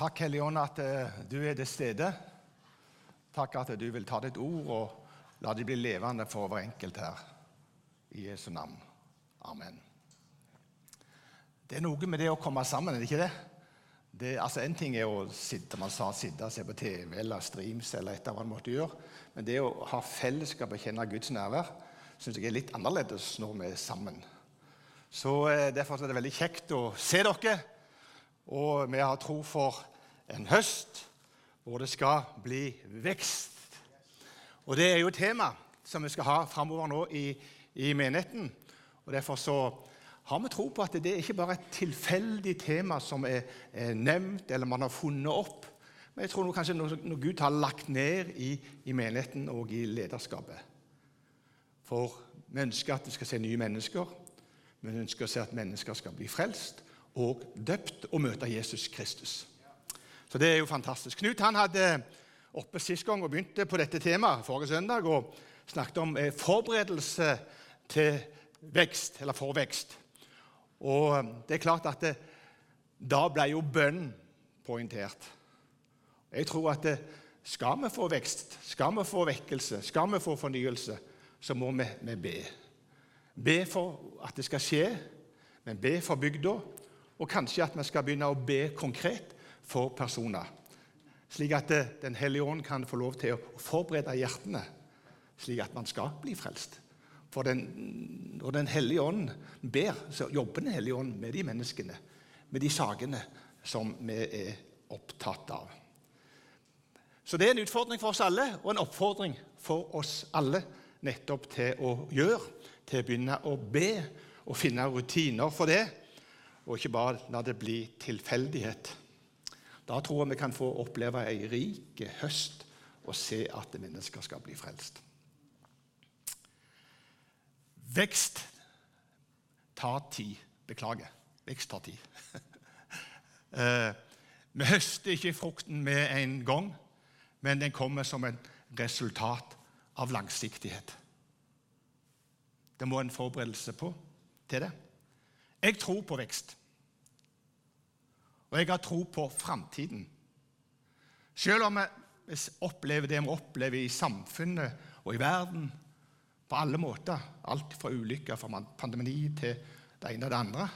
Takk, Hellige Ånd, at eh, du er til stede. Takk at du vil ta ditt ord og la det bli levende for hver enkelt her. I Jesu navn. Amen. Det er noe med det å komme sammen, er det ikke det? det altså En ting er å sitte, man sa, sitte og se på TV eller streams eller etter hva man måtte gjøre, men det å ha fellesskap og kjenne Guds nærvær syns jeg er litt annerledes når vi er sammen. Så eh, Derfor er det veldig kjekt å se dere. Og vi har tro for en høst hvor det skal bli vekst. Og det er jo et tema som vi skal ha framover nå i, i menigheten. Og Derfor så har vi tro på at det er ikke bare et tilfeldig tema som er, er nevnt eller man har funnet opp. Men jeg tror nå kanskje noe, noe Gud har lagt ned i, i menigheten og i lederskapet. For vi ønsker at det skal se nye mennesker. Vi ønsker å se at mennesker skal bli frelst og døpt og møte Jesus Kristus. Så det er jo fantastisk. Knut han hadde oppe sist gang og begynte på dette temaet forrige søndag og snakket om eh, forberedelse til vekst, eller for vekst. Og eh, det er klart at det, da ble jo bønn poengtert. Jeg tror at det, skal vi få vekst, skal vi få vekkelse, skal vi få fornyelse, så må vi, vi be. Be for at det skal skje, men be for bygda. Og kanskje at vi skal begynne å be konkret for personer. Slik at eh, Den hellige ånd kan få lov til å forberede hjertene, slik at man skal bli frelst. For den, når Den hellige ånd ber, så jobber Den hellige ånd med de menneskene, med de sakene som vi er opptatt av. Så det er en utfordring for oss alle, og en oppfordring for oss alle nettopp til å gjøre, til å begynne å be og finne rutiner for det, og ikke bare la det bli tilfeldighet. Da tror jeg vi kan få oppleve ei rik høst og se at mennesker skal bli frelst. Vekst tar tid. Beklager. Vekst tar tid. Eh, vi høster ikke frukten med en gang, men den kommer som et resultat av langsiktighet. Det må en forberedelse på til det. Jeg tror på vekst. Og jeg har tro på framtiden. Selv om vi opplever det vi opplever i samfunnet og i verden på alle måter, alt fra ulykker, fra pandemi til det ene og det andre,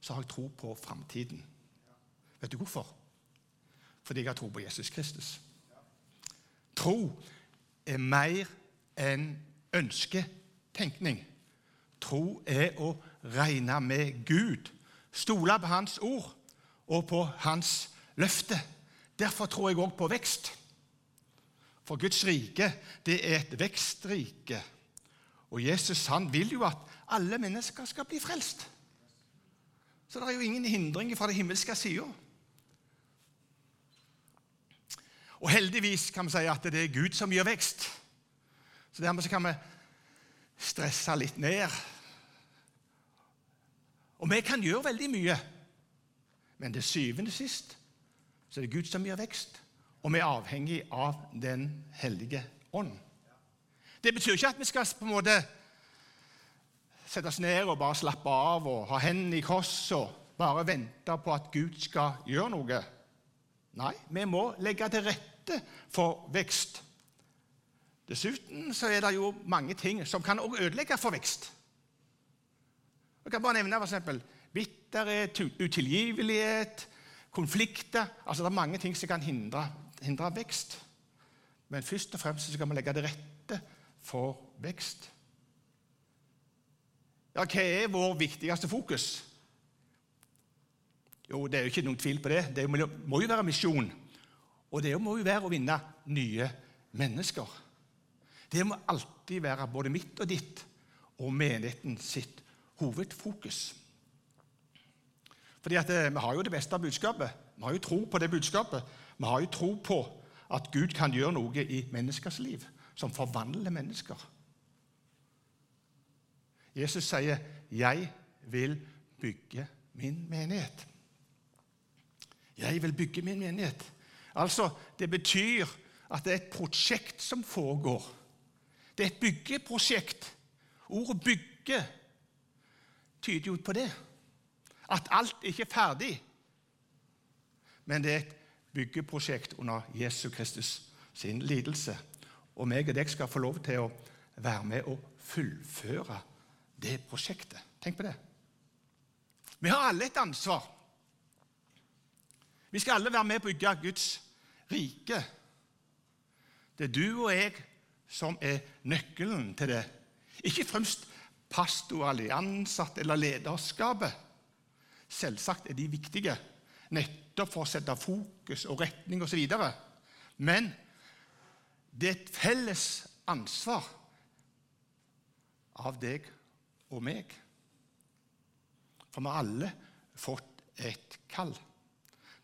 så har jeg tro på framtiden. Vet du hvorfor? Fordi jeg har tro på Jesus Kristus. Tro er mer enn ønsketenkning. Tro er å regne med Gud, stole på Hans ord og på hans løfte. Derfor tror jeg òg på vekst. For Guds rike det er et vekstrike. Og Jesus han vil jo at alle mennesker skal bli frelst. Så det er jo ingen hindring fra det himmelske sida. Og heldigvis kan vi si at det er Gud som gir vekst. Så dermed så kan vi stresse litt ned. Og vi kan gjøre veldig mye. Men til syvende sist så er det Gud som gir vekst, og vi er avhengig av Den hellige ånd. Det betyr ikke at vi skal på en måte sette oss ned og bare slappe av og ha hendene i kors og bare vente på at Gud skal gjøre noe. Nei, vi må legge til rette for vekst. Dessuten så er det jo mange ting som kan ødelegge for vekst. Jeg kan bare nevne for eksempel, bitterhet, utilgivelighet, konflikter altså Det er mange ting som kan hindre, hindre vekst. Men først og fremst skal vi legge til rette for vekst. Ja, Hva er vår viktigste fokus? Jo, Det er jo ikke noen tvil på det. Det må jo være misjon. Og det må jo være å vinne nye mennesker. Det må alltid være både mitt og ditt og menigheten sitt hovedfokus. Fordi at, eh, Vi har jo det beste av budskapet. Vi har jo tro på det budskapet. Vi har jo tro på at Gud kan gjøre noe i menneskers liv som forvandler mennesker. Jesus sier, 'Jeg vil bygge min menighet'. Jeg vil bygge min menighet. Altså, Det betyr at det er et prosjekt som foregår. Det er et byggeprosjekt. Ordet 'bygge' tyder jo på det. At alt ikke er ferdig. Men det er et byggeprosjekt under Jesus Kristus sin lidelse. Og meg og deg skal få lov til å være med og fullføre det prosjektet. Tenk på det. Vi har alle et ansvar. Vi skal alle være med på å bygge Guds rike. Det er du og jeg som er nøkkelen til det. Ikke fremst pastor eller lederskapet. Selvsagt er de viktige, nettopp for å sette fokus og retning osv. Men det er et felles ansvar av deg og meg. For vi har alle fått et kall.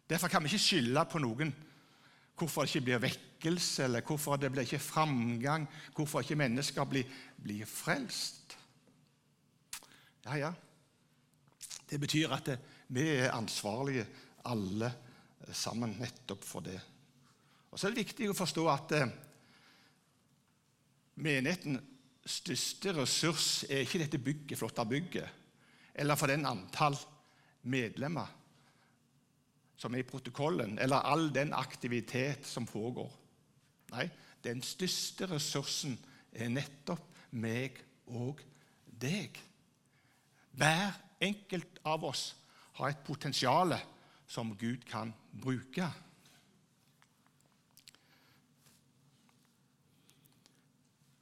Derfor kan vi ikke skylde på noen hvorfor det ikke blir vekkelse, eller hvorfor det blir ikke framgang, hvorfor ikke mennesker blir, blir frelst. Ja, ja. Det betyr at det, vi er ansvarlige alle sammen nettopp for det. Og Så er det viktig å forstå at eh, menighetens største ressurs er ikke dette bygget, flotte bygget, eller for den antall medlemmer som er i protokollen, eller all den aktivitet som foregår. Nei, den største ressursen er nettopp meg og deg. Hver enkelt av oss har et potensial som Gud kan bruke.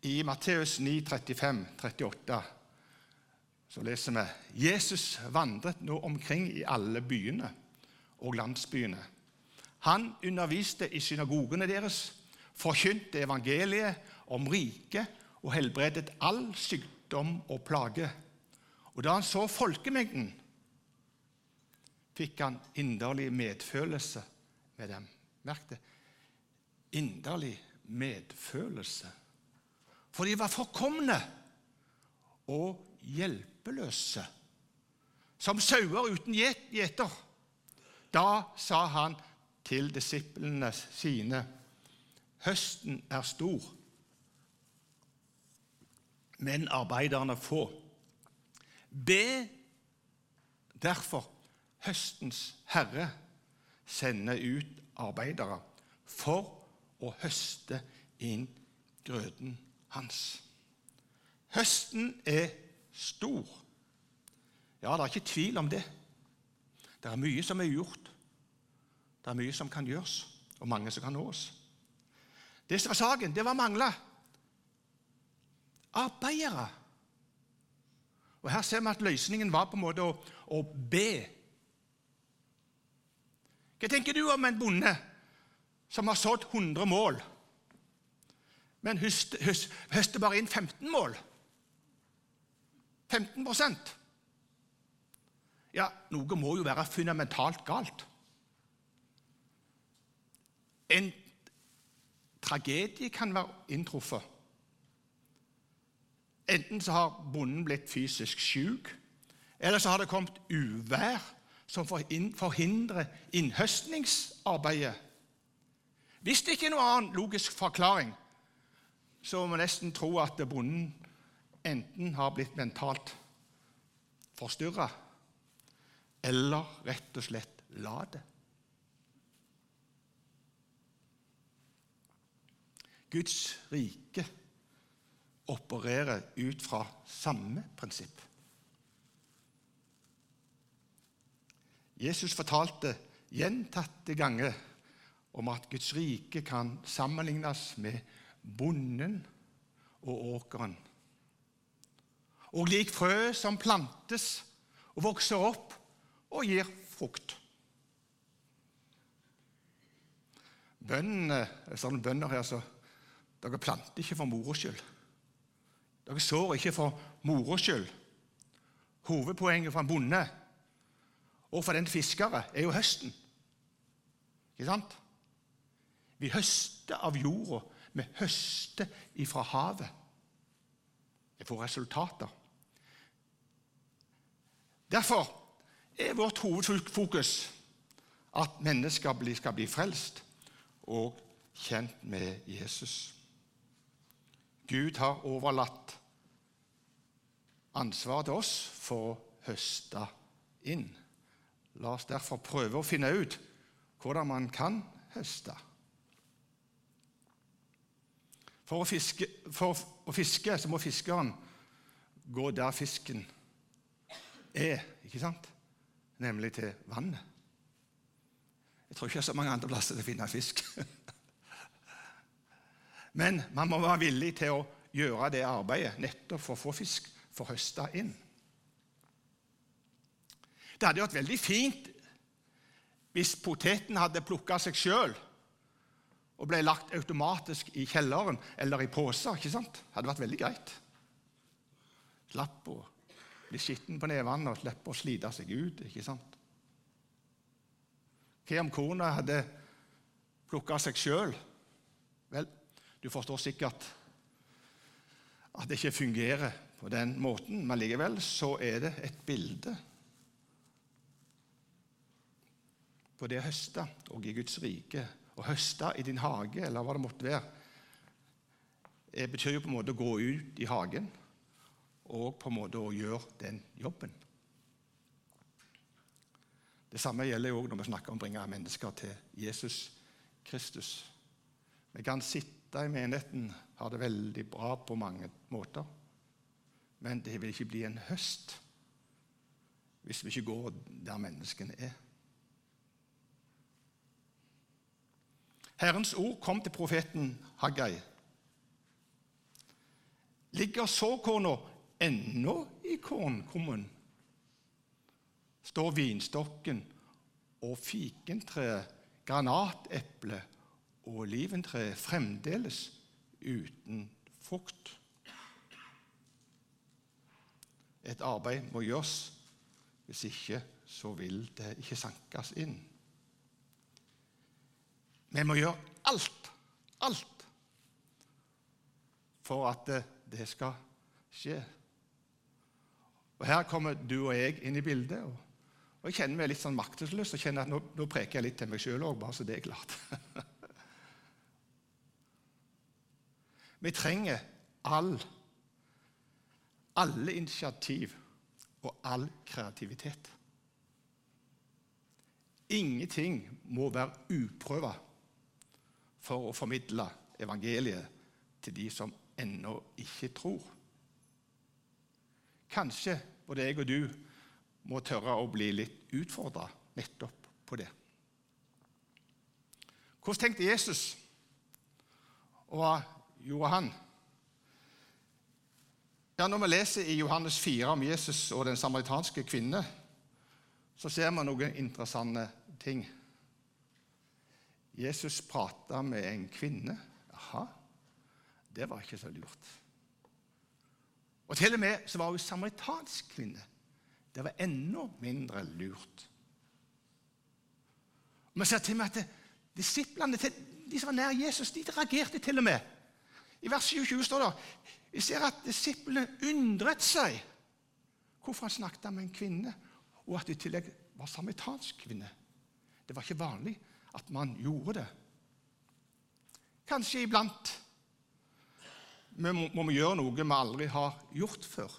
I Matteus 9, 35, 38 så leser vi Jesus vandret nå omkring i alle byene og landsbyene. Han underviste i synagogene deres, forkynte evangeliet om riket og helbredet all sykdom og plage. Og da han så folkemengden, fikk han inderlig medfølelse med dem. Merk det. Inderlig medfølelse. For de var forkomne og hjelpeløse, som sauer uten gjeter. Da sa han til disiplene sine.: Høsten er stor, men arbeiderne få. Be derfor høstens herre sende ut arbeidere for å høste inn grøten hans. Høsten er stor. Ja, det er ikke tvil om det. Det er mye som er gjort. Det er mye som kan gjøres, og mange som kan nås. Det som var saken, det var mangla arbeidere. Og Her ser vi at løsningen var på en måte å, å be. Hva tenker du om en bonde som har sådd 100 mål, men høster, høster bare inn 15 mål? 15% Ja, noe må jo være fundamentalt galt. En tragedie kan være inntruffet. Enten så har bonden blitt fysisk syk, eller så har det kommet uvær som forhindrer innhøstningsarbeidet. Hvis det ikke er noen annen logisk forklaring, så må vi nesten tro at bonden enten har blitt mentalt forstyrra, eller rett og slett la det. Guds rike opererer ut fra samme prinsipp. Jesus fortalte gjentatte ganger om at Guds rike kan sammenlignes med bonden og åkeren og lik frø som plantes og vokser opp og gir frukt. Bøndene, sånne bønder her, så dere planter ikke for moro skyld. Dere sår ikke for moro skyld. Hovedpoenget for en bonde og for den fiskere er jo høsten. Ikke sant? Vi høster av jorda. Vi høster ifra havet. Vi får resultater. Derfor er vårt hovedfokus at mennesker skal bli frelst og kjent med Jesus. Gud har overlatt ansvaret til oss for å høste inn. La oss derfor prøve å finne ut hvordan man kan høste. For å, fiske, for å fiske så må fiskeren gå der fisken er, ikke sant? Nemlig til vannet. Jeg tror ikke det er så mange andre plasser til å finne fisk. Men man må være villig til å gjøre det arbeidet nettopp for å få fisk, for å høste inn. Det hadde vært veldig fint hvis poteten hadde plukka seg sjøl og ble lagt automatisk i kjelleren eller i poser. ikke sant? Det hadde vært veldig greit. Slapp å bli skitten på nevene og slippe å slite seg ut. ikke sant? Hva om kona hadde plukka seg sjøl? Vel, du forstår sikkert at det ikke fungerer på den måten, men likevel så er det et bilde på det å høste og i Guds rike. Å høste i din hage, eller hva det måtte være, det betyr jo på en måte å gå ut i hagen og på en måte å gjøre den jobben. Det samme gjelder jo når vi snakker om å bringe mennesker til Jesus Kristus. Vi kan sitte i menigheten, har det veldig bra på mange måter, men det vil ikke bli en høst hvis vi ikke går der menneskene er. Herrens ord kom til profeten Haggai. Ligger såkorna ennå i kornkummen? Står vinstokken og fikentreet, granateple og oliventreet fremdeles uten frukt? Et arbeid må gjøres, hvis ikke så vil det ikke sankes inn. Vi må gjøre alt, alt, for at det skal skje. Og Her kommer du og jeg inn i bildet. Og, og Jeg kjenner meg litt sånn maktesløs og kjenner at nå, nå preker jeg litt til meg sjøl òg, bare så det er klart. Vi trenger all, alle initiativ og all kreativitet. Ingenting må være uprøva for å formidle evangeliet til de som ennå ikke tror. Kanskje både jeg og du må tørre å bli litt utfordra nettopp på det. Hvordan tenkte Jesus? Og hva gjorde han? Ja, Når vi leser i Johannes 4 om Jesus og den samaritanske kvinne, så ser vi noen interessante ting. Jesus prata med en kvinne. Jaha, det var ikke så lurt. Og til og med så var hun samaritansk kvinne. Det var enda mindre lurt. Vi ser til og med at disiplene, de som var nær Jesus, de reagerte til og med. I vers 27 står det vi ser at disiplene undret seg hvorfor han snakket med en kvinne, og at det i tillegg var samaritansk kvinne. Det var ikke vanlig at man gjorde det. Kanskje iblant må vi gjøre noe vi aldri har gjort før.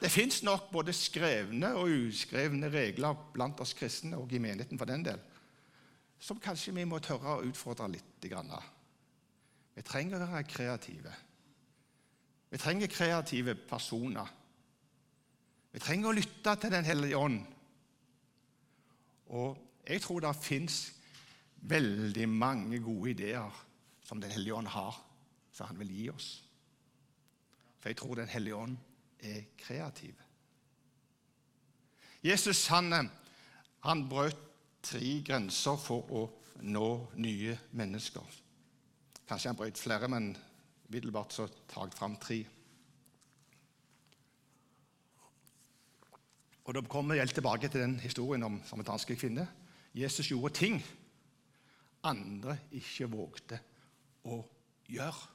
Det fins nok både skrevne og uskrevne regler blant oss kristne og i menigheten for den del, som kanskje vi må tørre å utfordre litt. Vi trenger å være kreative. Vi trenger kreative personer. Vi trenger å lytte til Den hellige ånd. Og jeg tror det fins veldig mange gode ideer som Den hellige ånd har, som han vil gi oss. For jeg tror Den hellige ånd er kreativ. Jesus han, han brøt tre grenser for å nå nye mennesker. Kanskje han brøt flere, men umiddelbart så tar jeg fram tre. Og Da kommer jeg tilbake til den historien om samaritanske kvinner. Jesus gjorde ting andre ikke vågte å gjøre.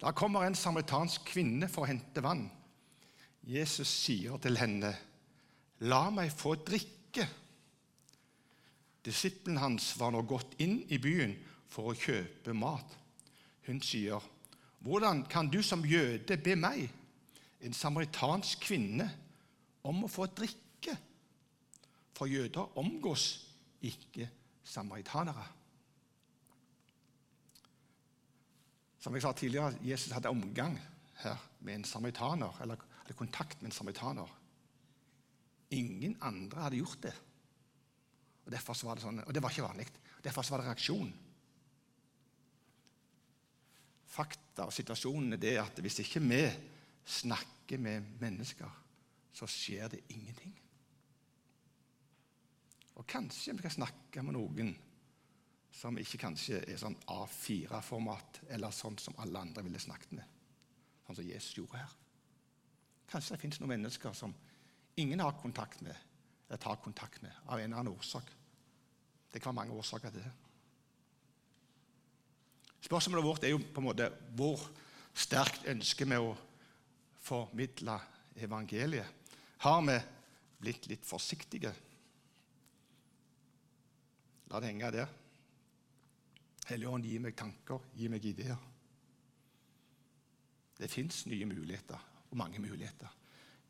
Da kommer en samaritansk kvinne for å hente vann. Jesus sier til henne, 'La meg få drikke.' Disippelen hans var nå gått inn i byen for å kjøpe mat. Hun sier, 'Hvordan kan du som jøde be meg, en samaritansk kvinne, om å få drikke?' For jøder omgås ikke samaritanere. Som jeg sa tidligere, Jesus hadde omgang her med en samaritaner, eller hadde kontakt med en samaritaner. Ingen andre hadde gjort det. Og derfor var det sånn, og det var ikke vanlig. Derfor var det reaksjon. Fakta og situasjonen er det at hvis ikke vi snakker med mennesker, så skjer det ingenting. Og kanskje vi skal snakke med noen som ikke kanskje er sånn A4-format, eller sånn som alle andre ville snakket med. Sånn som Jesus gjorde her. Kanskje det finnes noen mennesker som ingen har kontakt med, eller tar kontakt med, av en eller annen årsak. Det kan være mange årsaker til det. Spørsmålet vårt er jo på en måte hvor sterkt ønsker vi å formidle evangeliet. Har vi blitt litt forsiktige? La det henge der. Helligånd, gi meg tanker, gi meg ideer. Det fins nye muligheter, og mange muligheter.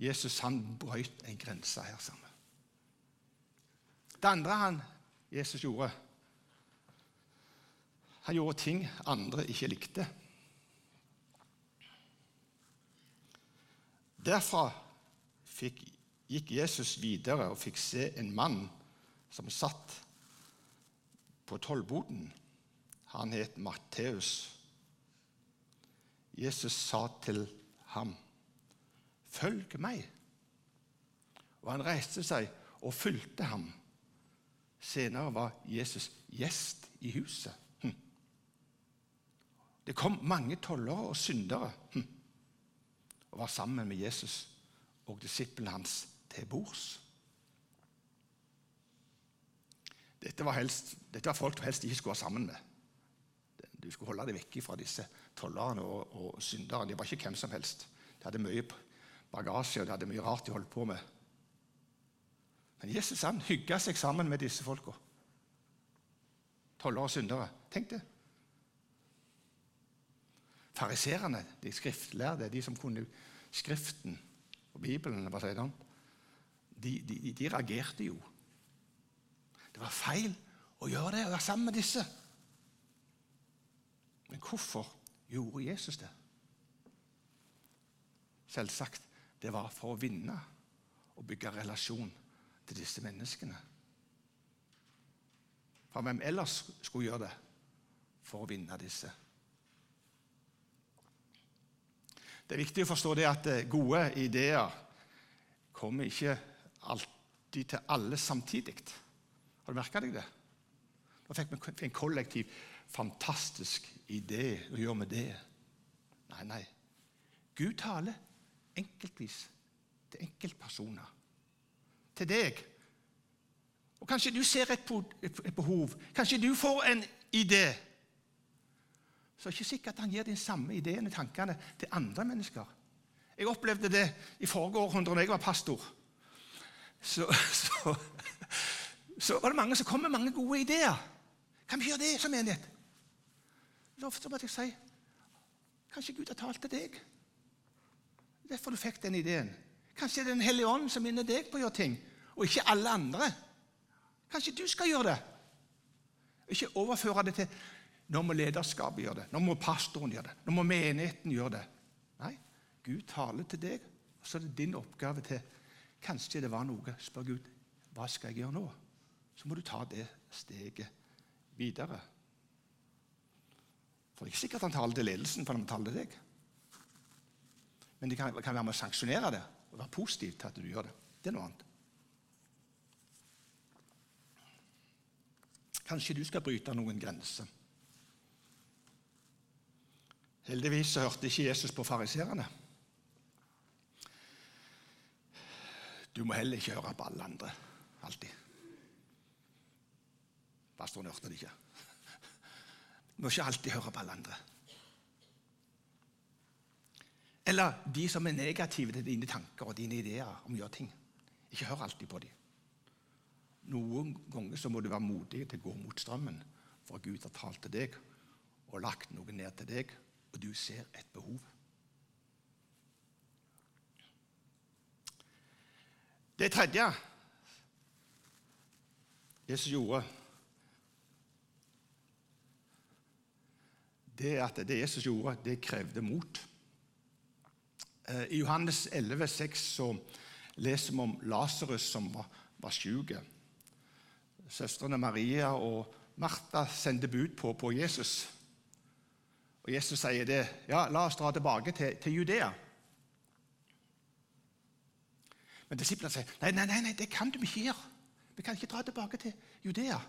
Jesus han brøt en grense her sammen. Det andre han Jesus gjorde Han gjorde ting andre ikke likte. Derfra fikk, gikk Jesus videre og fikk se en mann som satt på tollboden. Han het Matteus. Jesus sa til ham, 'Følg meg.' Og han reiste seg og fulgte ham. Senere var Jesus gjest i huset. Hm. Det kom mange tollere og syndere hm. og var sammen med Jesus og disiplene hans til bords. Dette var, helst, dette var folk du helst ikke skulle være sammen med. Du skulle holde deg vekk fra disse tollerne og, og synderne. De var ikke hvem som helst. De hadde mye bagasje og de hadde mye rart de holdt på med. Men Jesus han hygga seg sammen med disse folka. Tollere og syndere. Tenk det. Fariserene, de skriftlærde, de som kunne Skriften og Bibelen, hva sier han? De, de, de reagerte jo. Det var feil å gjøre det, å være sammen med disse. Men hvorfor gjorde Jesus det? Selvsagt, det var for å vinne og bygge relasjon til disse menneskene. For hvem ellers skulle gjøre det for å vinne disse? Det er viktig å forstå det at eh, gode ideer kommer ikke alltid til alle samtidig. Har du merka deg det? Nå fikk vi en kollektiv fantastisk idé. Hva gjør vi det? Nei, nei. Gud taler enkeltvis til enkeltpersoner. Til deg. Og Kanskje du ser et, behov. Kanskje du får en idé. Så er det ikke sikkert han gir de samme ideene og tankene til andre mennesker. Jeg opplevde det i forrige århundre da jeg var pastor. Så, så, så var det mange som kom med mange gode ideer. Vi gjøre det som menighet? Så måtte jeg si Kanskje Gud har talt til deg? Derfor du fikk den ideen. Kanskje det er Den hellige ånd som minner deg på å gjøre ting, og ikke alle andre. Kanskje du skal gjøre det. Ikke overføre det til nå må lederskapet gjøre det, nå må pastoren gjøre det, nå må menigheten gjøre det. Nei, Gud taler til deg, og så er det din oppgave til Kanskje det var noe. Spør Gud hva skal jeg gjøre nå? Så må du ta det steget videre. For det er ikke sikkert han taler til ledelsen for han taler til deg. Men det kan, kan være med å sanksjonere det og være positiv til at du gjør det. Det er noe annet. Kanskje du skal bryte noen grenser. Heldigvis så hørte ikke Jesus på fariserene. Du må heller ikke høre på alle andre alltid. Pastoren hørte det ikke. Du må ikke alltid høre på alle andre. Eller de som er negative til dine tanker og dine ideer om å gjøre ting. Ikke hør alltid på dem. Noen ganger så må du være modig til å gå mot strømmen, for Gud har talt til deg og lagt noe ned til deg, og du ser et behov. Det tredje Jesus gjorde, det at det Jesus gjorde, det krevde mot. Eh, I Johannes 11, 6, så leser vi om Lasarus som var, var syk. Søstrene Maria og Martha sendte bud på, på, Jesus. Og Jesus sier det. Ja, la oss dra tilbake til, til Judea. Men disiplene sier nei, nei, nei, det kan du ikke gjøre. Vi kan ikke dra tilbake til Judea.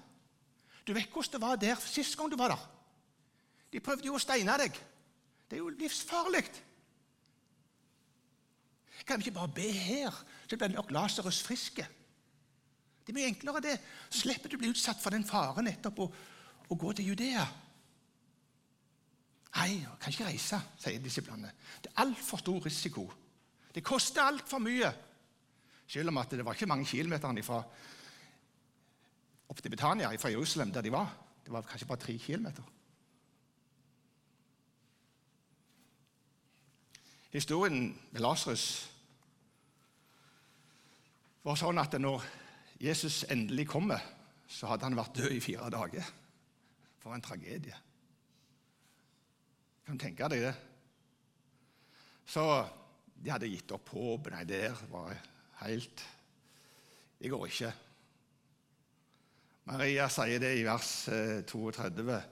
Du vet hvordan det var der sist gang du var der. De prøvde jo å steine deg. Det er jo livsfarlig. Kan vi ikke bare be her, så blir nok Lasarus friske? Det er mye enklere, det. Slipper du å bli utsatt for den faren nettopp å, å gå til Judea. Nei, jeg kan ikke reise, sier disiplene. Det er altfor stor risiko. Det koster altfor mye. Selv om at det var ikke mange kilometer fra opp til Betania, fra Jerusalem, der de var. Det var kanskje bare tre kilometer. Historien med Lasarus var sånn at når Jesus endelig kommer, så hadde han vært død i fire dager. For en tragedie. Kan du tenke deg det? Så de hadde gitt opp håp. Nei, der var helt Det går ikke. Maria sier det i vers 32. Eh,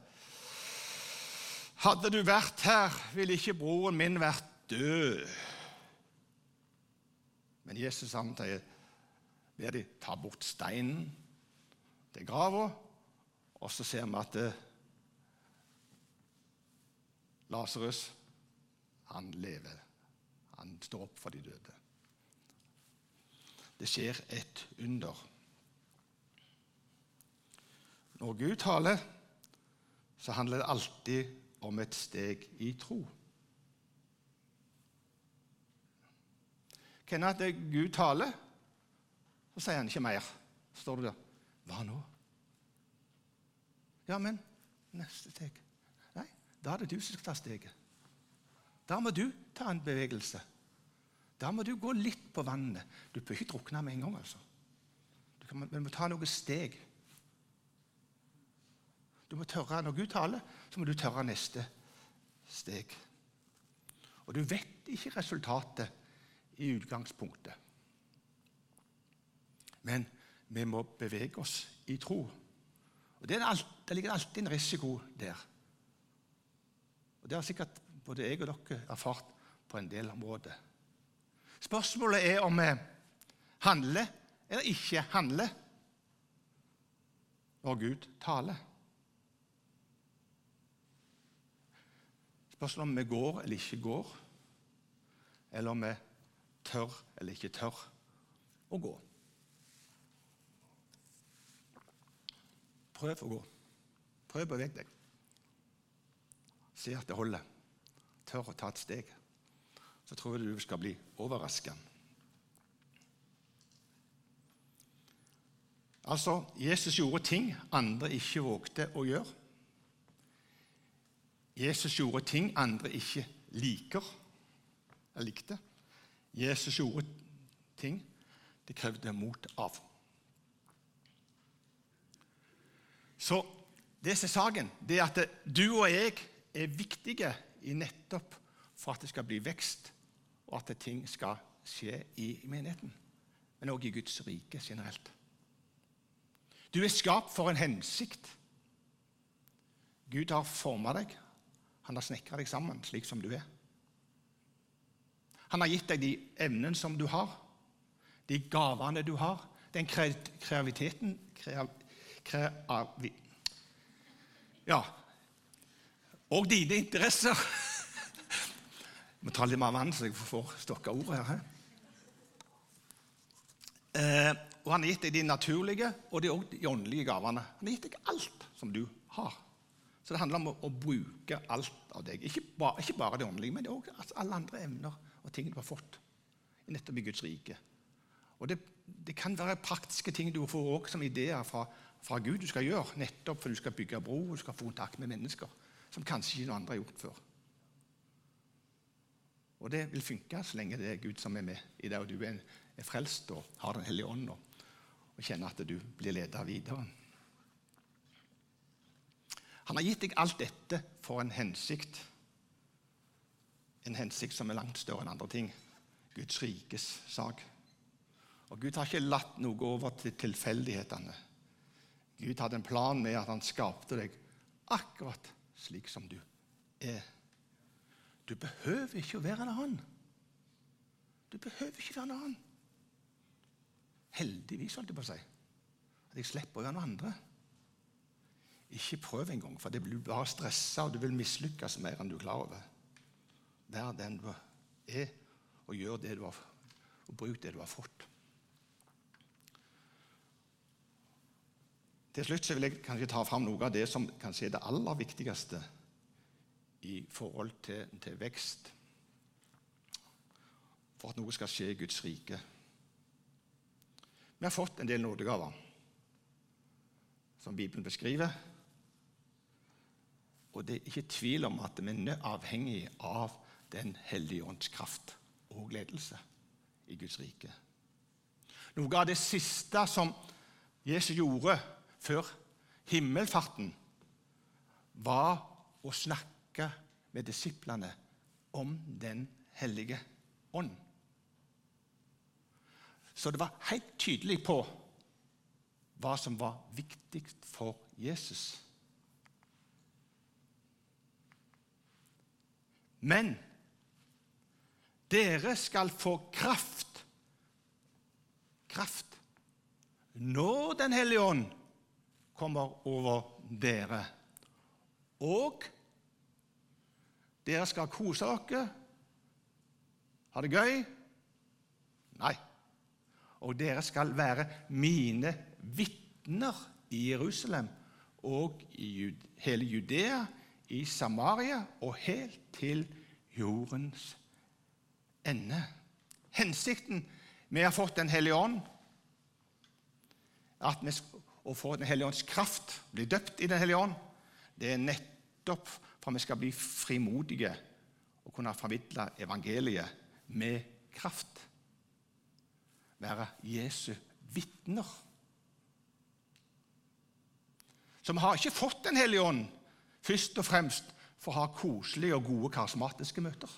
hadde du vært her, ville ikke broren min vært død. Men Jesus han sier ber de ta bort steinen til grava, og så ser vi at eh, Lasarus han lever. Han står opp for de døde. Det skjer et under. Når Gud taler, så handler det alltid om et steg i tro. At Gud taler, så sier han ikke mer. står det der. Hva nå? Ja, men neste steg Nei, da er det du som skal ta steget. Da må du ta en bevegelse. Da må du gå litt på vannet. Du bør ikke drukne med en gang. altså. Du, kan, du må ta noen steg. Du må tørre, Når Gud taler, så må du tørre neste steg. Og du vet ikke resultatet i utgangspunktet. Men vi må bevege oss i tro. Og Det, alt, det ligger alltid en risiko der. Og Det har sikkert både jeg og dere erfart på en del områder. Spørsmålet er om vi handler eller ikke handler når Gud taler. Spørsmålet om vi går eller ikke går, eller om vi tør eller ikke tør å gå. Prøv å gå. Prøv å bevege deg. Se at det holder. Tør å ta et steg. Så tror jeg du skal bli overraska. Altså, Jesus gjorde ting andre ikke vågte å gjøre. Jesus gjorde ting andre ikke liker, eller likte. Jesus gjorde ting det krevde mot av. Så det som er saken, det er at du og jeg er viktige i nettopp for at det skal bli vekst, og at ting skal skje i menigheten, men også i Guds rike generelt. Du er skapt for en hensikt. Gud har forma deg. Han har snekra deg sammen slik som du er. Han har gitt deg de evnene som du har, de gavene du har, den kreativiteten kreavi, Ja. Og dine interesser. Jeg må ta litt mer vann, så jeg får stokka ordet her. Eh, og Han har gitt deg de naturlige og de, de åndelige gavene. Han har gitt deg alt som du har. Så det handler om å, å bruke alt av deg. Ikke bare, ikke bare det åndelige, men også altså alle andre evner og ting du har fått nettopp i Guds rike. Og det, det kan være praktiske ting du får også som ideer fra, fra, Gud du skal gjøre, nettopp for du skal bygge bro og du skal få kontakt med mennesker som kanskje ikke noen andre har gjort før. Og det vil funke så lenge det er Gud som er med i det, og du er, er frelst og har Den hellige ånd og, og kjenner at du blir ledet videre. Han har gitt deg alt dette for en hensikt. En hensikt som er langt større enn andre ting. Guds rikes sak. Og Gud har ikke latt noe over til tilfeldighetene. Gud hadde en plan med at han skapte deg akkurat slik som du er. Du behøver ikke å være en annen. Du behøver ikke være en annen. Heldigvis, holdt jeg på å si. At jeg slipper å være noen andre. Ikke prøv engang, for det blir bare stressa, og du vil mislykkes mer enn du er klar over. Vær den du er, og gjør det du har, og bruk det du har fått. Til slutt vil jeg kanskje ta fram noe av det som kanskje er det aller viktigste i forhold til, til vekst for at noe skal skje i Guds rike. Vi har fått en del nådegaver, som Bibelen beskriver. Og det er ikke tvil om at vi er avhengig av Den hellige ånds kraft og ledelse i Guds rike. Noe av det siste som Jesus gjorde før himmelfarten, var å snakke med disiplene om Den hellige ånd. Så det var helt tydelig på hva som var viktig for Jesus. Men dere skal få kraft kraft når Den hellige ånd kommer over dere. Og dere skal kose dere, ha det gøy. Nei. Og dere skal være mine vitner i Jerusalem og i hele Judea, i Samaria og helt til jordens ende. Hensikten med å ha fått Den hellige ånd, at vi å få Den hellige ånds kraft, bli døpt i Den hellige ånd, det er nettopp for at vi skal bli frimodige og kunne formidle evangeliet med kraft. Være Jesu vitner. Så vi har ikke fått Den hellige ånd først og fremst for å ha koselige og gode karismatiske møter.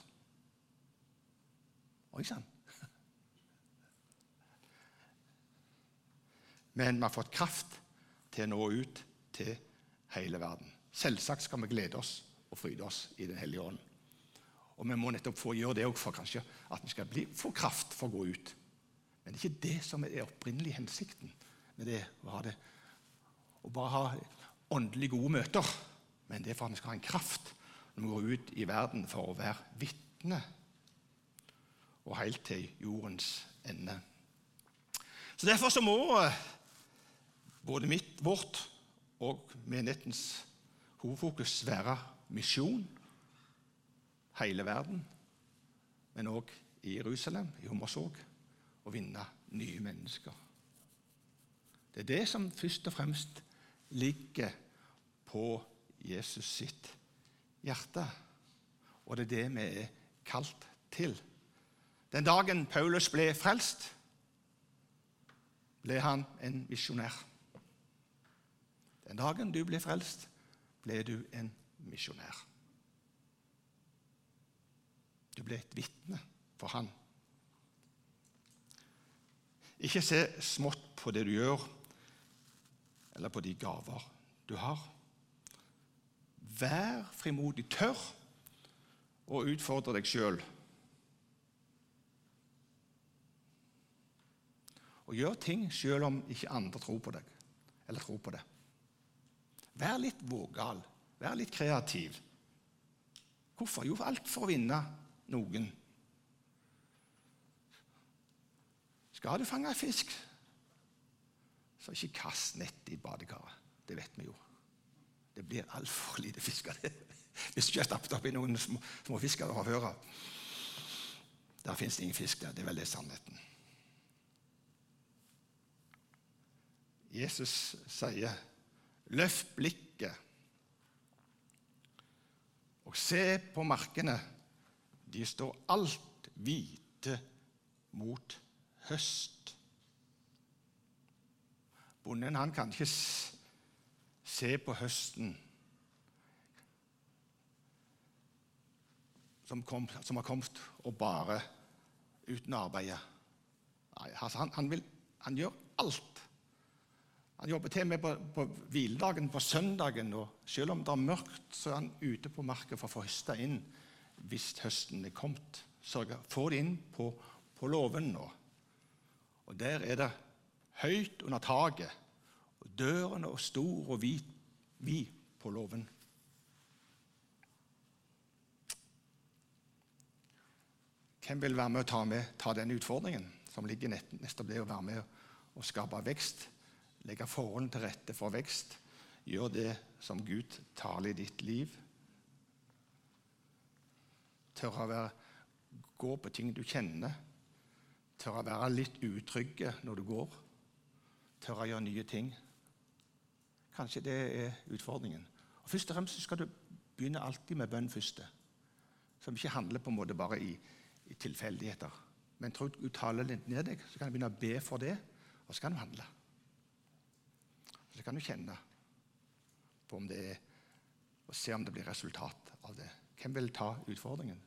Oi sann! Men vi har fått kraft til å nå ut til hele verden. Selvsagt skal vi glede oss og fryde oss i Den hellige ånd. Og vi må nettopp få gjøre det òg for kanskje at vi skal bli, få kraft for å gå ut. Men det er ikke det som er opprinnelig hensikten med det å ha det. Å bare ha åndelig gode møter. Men det er for at vi skal ha en kraft når vi går ut i verden for å være vitne. Og helt til jordens ende. Så Derfor så må både mitt, vårt og menighetens hovedfokus være misjon hele verden, men òg i Jerusalem, i Hommersåk, å vinne nye mennesker. Det er det som først og fremst ligger på Jesus sitt hjerte, og det er det vi er kalt til. Den dagen Paulus ble frelst, ble han en misjonær. Den dagen du ble frelst, ble du en misjonær. Du ble et vitne for Han. Ikke se smått på det du gjør, eller på de gaver du har. Vær frimodig. Tør å utfordre deg sjøl. Og gjør ting sjøl om ikke andre tror på deg eller tror på det. Vær litt vågal. Vær litt kreativ. Hvorfor? Jo, alt for å vinne noen. Skal du fange fisk, så ikke kast nettet i badekaret. Det vet vi jo. Det blir altfor lite fisk av det. Hvis du ikke har stappet oppi noen små, små fra før av. Der fins det ingen fisk der. Det er vel det sannheten. Jesus sier Løft blikket og se på markene. De står alt hvite mot høst. Bonden han kan ikke se på høsten som, kom, som har kommet og bare uten arbeid. Nei, altså han, han, vil, han gjør alt han jobber til og med på, på hviledagen, på søndagen. og Selv om det er mørkt, så er han ute på marka for å få høsta inn hvis høsten er kommet. Sørge, få det inn på, på låven nå. Og der er det høyt under taket. Og dørene er stor og vid, vid på låven. Hvem vil være med å ta, med, ta den utfordringen som ligger nettopp det å være med og skape vekst? Legge forholdene til rette for vekst. Gjør det som Gud taler i ditt liv. Tørre å være, gå på ting du kjenner. Tørre å være litt utrygge når du går. Tørre å gjøre nye ting. Kanskje det er utfordringen. Og Først og fremst skal du begynne alltid med bønn først. Som ikke handler på en måte bare i, i tilfeldigheter. Men tror du taler litt ned deg, så kan du begynne å be for det, og så kan du handle. Så kan du kjenne på om det er Og se om det blir resultat av det. Hvem vil ta utfordringen?